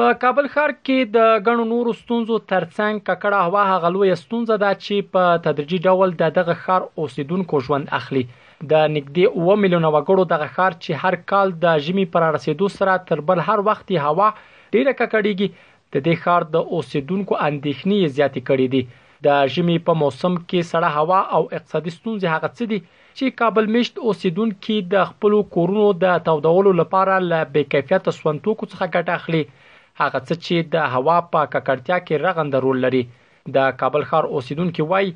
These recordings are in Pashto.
په کابل ښار کې د غنو نورو ستونزو ترڅنګ ککړه هوا هغه لوی ستونزه ده چې په تدریجي ډول د دغه ښار اوسیدونکو ژوند اخلي د نږدې 9 میلیونه وګړو دغه ښار چې هر کال د ژمي پر رسیدو سره تر بل هر وخت هوا ډیره ککړیږي د دې ښار د اوسیدونکو اندېښنې زیاتې کړې دي د ژمي په موسم کې سړه هوا او اقتصادي ستونزې هغه څه دي چې کابل مېشت اوسېدونکي د خپلو کورونو د تودولو لپاره له بې کیفیته سون توکو څخه ګټه اخلي، هغه څه چې د هوا په ککړتیا کې رغنده رول لري. د کابل ښار اوسېدونکي وايي،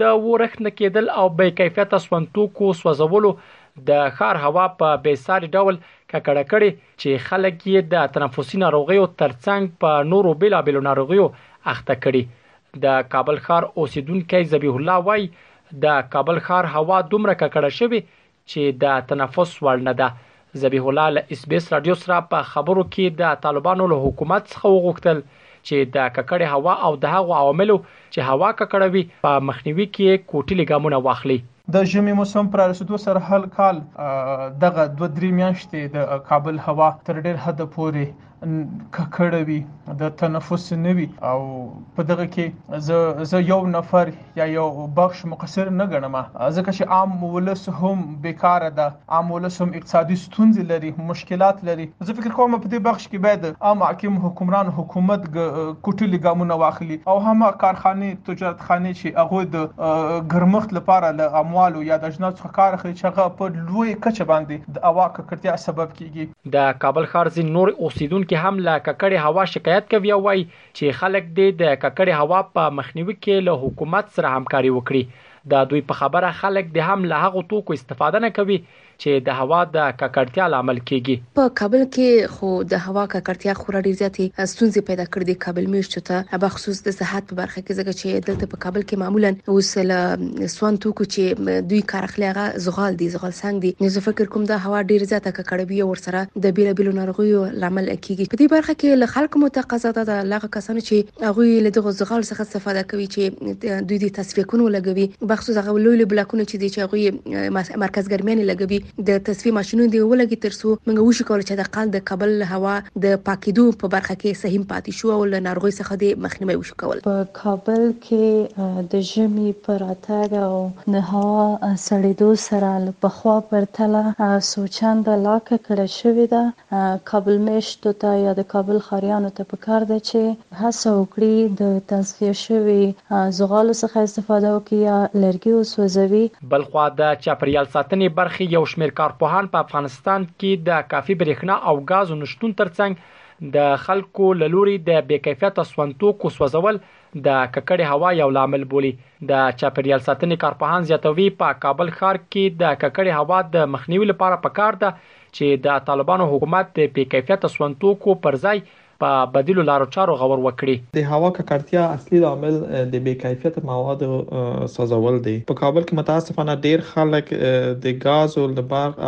د ورښت نه کېدل او بې کیفیته سون توکو سوځولو د ښار هوا په بې ساري ډول ککړه کړې، چې خلک یې د تنفسي ناروغیو ترڅنګ په نورو بېلابېلو ناروغیو اخته کړي. د کابل ښار اوسېدونکی ذبیح الله وايي، د کابل ښار هوا دومره ککړه شوې چې د تنفس وړ نه ده. ذبیح الله له اس بي اس راډیو سره په خبرو کې د طالبانو له حکومت څخه وغوښتل چې د ککړې هوا او د هغو عواملو چې هوا ککړوي په مخنیوي کې یې کوټلي ګامونه واخلي. د ژمي موسم پر رسیدو سره هر کال دغه دوه درې میاشتې د کابل هوا تر ډېر حده پورې ککړه وي د تنفس نه وي او په دغه کې زه زه یو نفر یا یو بخش مقصر نه ګڼم ځکه چې عام ولس هم بیکاره ده عام ولس هم اقتصادي ستونزې لري، مشکلات لري، زه فکر کوم په دې بخش کې باید عام حاکم، حکمران، حکومت ګ کوټلي ګامونه واخلي او هم کارخانې، تجارت خانې چې هغوی د ګرمښت لپاره له اموالو یا د اجناسو څخه کار اخلي چې هغه په لویې کچه باندې د هوا ککړتیا سبب کېږي. د کابل ښار ځینې نور اوسېدونکي هم له ککړې هوا شکایت کوي او وايي چې خلک دې د ککړې هوا په مخنیوي کې له حکومت سره همکاري وکړي د دوی په خبره خلک دې هم له هغو توکو استفاده نه کوي چې د هوا د ککړتیا لامل کیږي. په کابل کې خو د هوا ککړتیا خورا ډیر زیاتې ستونزې پیدا کړې دي کابل میشتو ته بخصوص د صحت په برخه کې ځکه چې دلته په کابل کې معمولا اوس له سون توکو چې دوی کار اخلي هغه زغال دي زغال سنګ دي نو زه فکر کوم دا هوا ډیر زیاته ککړوي او ورسره د بیلابیلو ناروغیو لامل کیږي په دې برخه کې له خلکو مو تقاضا ده له هغه کسانو چې هغوی له دغو زغالو څخه استفاده کوي چې دوی دې تصفیه کونو لګوي بخصوص هغه لوی لوی بلاکونه چې دي چې هغوی مرکز ګرمیانې لګوي د تصفیه ماشینونه دې ولګي تر څو موږ وشو کولای چې حداقل د کابل هوا د پاکیدو په برخه کې سهیم پاتې شو او له ناروغیو څخه دې مخنیوی وشو کول. په کابل کې د ژمي په راتګ او د هوا سړیدو سره له پخوا پرتله څو چنده لا ککړه شوې ده. کابل مېشتو ته یا د کابل ښاریانو ته پکار ده چې هڅه وکړي د تصفیه شوي زغالو څخه استفاده وکړي یا لرګي وسوځوي. بلخوا د چاپېریال ساتنې برخې یو شمېر کارپوهان په افغانستان کې د کافي برېښنا او ګازو نشتون ترڅنګ د خلکو له لوري د بې کیفیته سون توکو سوځول د ککړې هوا یو لامل بولي. د چاپېریال ساتنې کارپوهان زیاتوي، په کابل ښار کې د ککړې هوا د مخنیوي لپاره پکار ده چې د طالبانو حکومت د بې کیفیته سون توکو پر ځای په بدیلو لارو چارو غور وکړي. د هوا ککړتیا اصلي لامل د بې کیفیته موادو سوځول دي. په کابل کې متاسفانه ډېر خلک د ګازو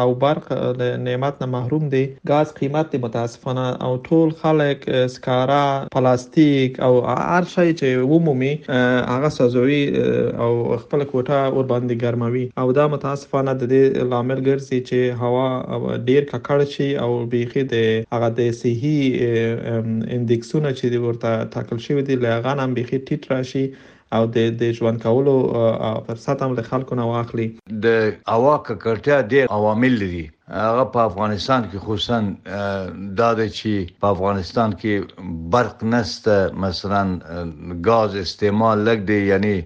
او برق له نعمت نه محروم دي. ګاز قیمت دې متاسفانه او ټول خلک سکاره، پلاستیک، پلاستیک او هر شی چې ومومي هغه سوځوي او خپل کوټه اور باندې ګرموي او دا متاسفانه د دې لامل ګرځي چې هوا ډیر ککړ شي او بیخي د هغه د صحي اندکسونه چې ورته ټاکل شوی دی له هغه نه بیخي ټیټ راشي او د د ژوند کولو فرصت هم له خلکو نه واخلي. د هوا ککړتیا ډېر عوامل لري، هغه په افغانستان کې خصوصاً دا دی چې په افغانستان کې برق نشته، مثلاً ګاز استعمال لږ دی، یعنې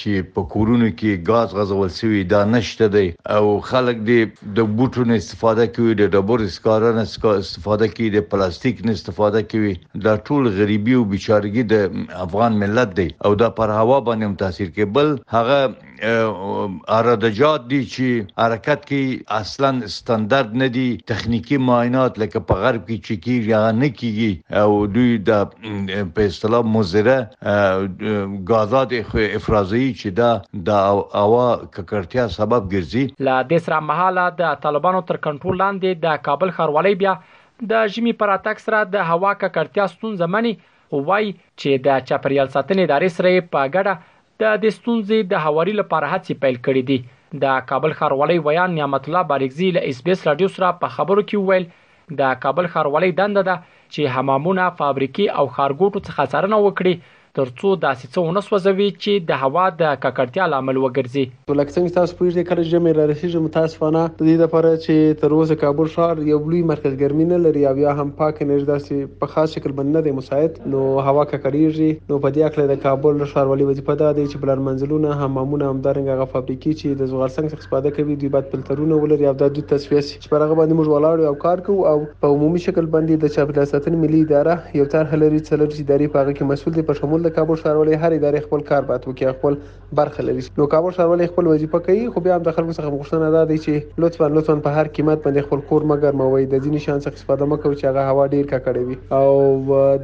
چې په کورونو کې ګاز غځول شوی دا نشته دی او خلک دې د بوټو نه استفاده کوي، د ډبرو سکاره نه استفاده کوي، د پلاستیک نه استفاده کوي. دا ټول غریبی او بیچارګی د افغان ملت دی او دا پر هوا باندې هم تاثیر کوي بل هغه اردجات دي چې حرکت کوي اصلا ستاندرد نه دي تخنیکی معاینات لکه په غرب کې چې کیږي هغه نه کیږي او دوی د په اصطلاح مزره غازات افرازي چې دا د هوا ککړتیا سبب ګرځي لا د سره مهاله د طالبانو تر کنټرول لاندې د کابل ښاروالۍ بیا د ژمي په راتګ سره د هوا ککړتیا ستونزه مني، خو وايي چې د چاپېریال ساتنې ادارې سره یې په ګډه د دې ستونزې د هواري لپاره هڅې پیل کړې دي. د کابل ښاروالۍ ویاند نعمت الله بارکزي له ایس بي ایس راډیو سره په خبرو کې وویل، د کابل ښاروالۍ دنده ده چې حمامونه، فابریکې او ښارګوټو څخه څارنه وکړي، تر څو داسې څه ونه سوځوي چې د هوا د ککړتیا لامل وګرځي. لکه څنګه چې تاسو پوهیږئ کله چې ژمی رارسیږي متاسفانه د دې لپاره چې تر اوسه کابل ښار یو لوی مرکز ګرمي نه لري او یا هم پاک انرژي داسې په خاص شکل باندې نه دی مساعد نو هوا ککړیږي نو په دې هکله د کابل د ښاروالۍ وظیفه دا دی چې بلارمنزلونه، حمامونه او همدارنګه هغه فابریکې چې د زغالسنګ څخه استفاده کوي دوی باید فلترونه ولري او دا دوی تصفیه شي. چې پر هغه باندې موږ ولاړ یو او کار کوو او په عمومي شکل باندې د چاپیریال ساتنې ملي اداره یو طرح لري، څلرش ادارې په هغه کې مسول دي په شمول د کابل ښاروالۍ، هره اداره خپل کار باید وکړي او خپل برخه لري نو کابل ښاروالۍ خپل وظیفه کوي خو بیا هم د خلکو څخه غوښتنه دا دی چې لطفا لطفا په هر قیمت باندې خپل کور مه ګرموئ، د ځینې شیانو څخه استفاده مه کوئ چې هغه هوا ډیر ککړه وي او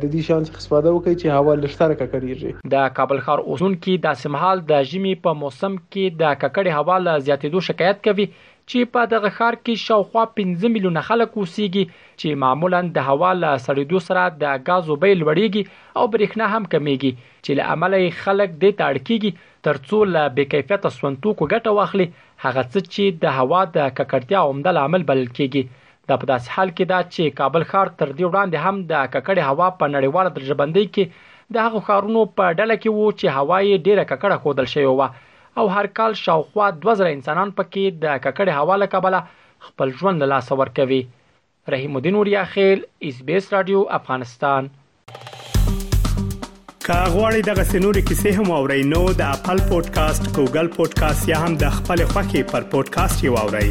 د دې شیانو څخه استفاده وکړئ چې هوا لږتره ککړیږي. د کابل ښار اوسېدونکي داسې مهال د ژمي په موسم کې د ککړې هوا له زیاتیدو شکایت کوي چې په دغه ښار کې شاوخوا پنځه میلیونه خلک اوسېږي، چې معمولاً د هوا له سړېدو سره د ګازو بیې لوړېږي او برېښنا هم کمېږي، چې له امله یې خلک دې ته اړ کېږي تر څو له بې کیفیته سون توکو ګټه واخلي، هغه څه چې د هوا د ککړتیا عمده لامل بلل کېږي. دا په داسې حال کې ده، چې کابل ښار تر دې وړاندې هم د ککړې هوا په نړیواله درجهبندۍ کې د هغو ښارونو په ډله کې و، چې هوا یې ډېره ککړه ښودل شوې وه. او هر کال شاوخوا دوه زره انسانان په کې د ککړې هوا له کبله خپل ژوند له لاسه ورکوي. رحیم الدین اوریاخېل، ایس بي ایس راډیو، افغانستان. که غواړئ دغه سنوري کیسې هم او رینو د خپل پودکاسټ ګوګل پودکاسټ یا هم د خپل خاكي پر پودکاسټ یو اورئ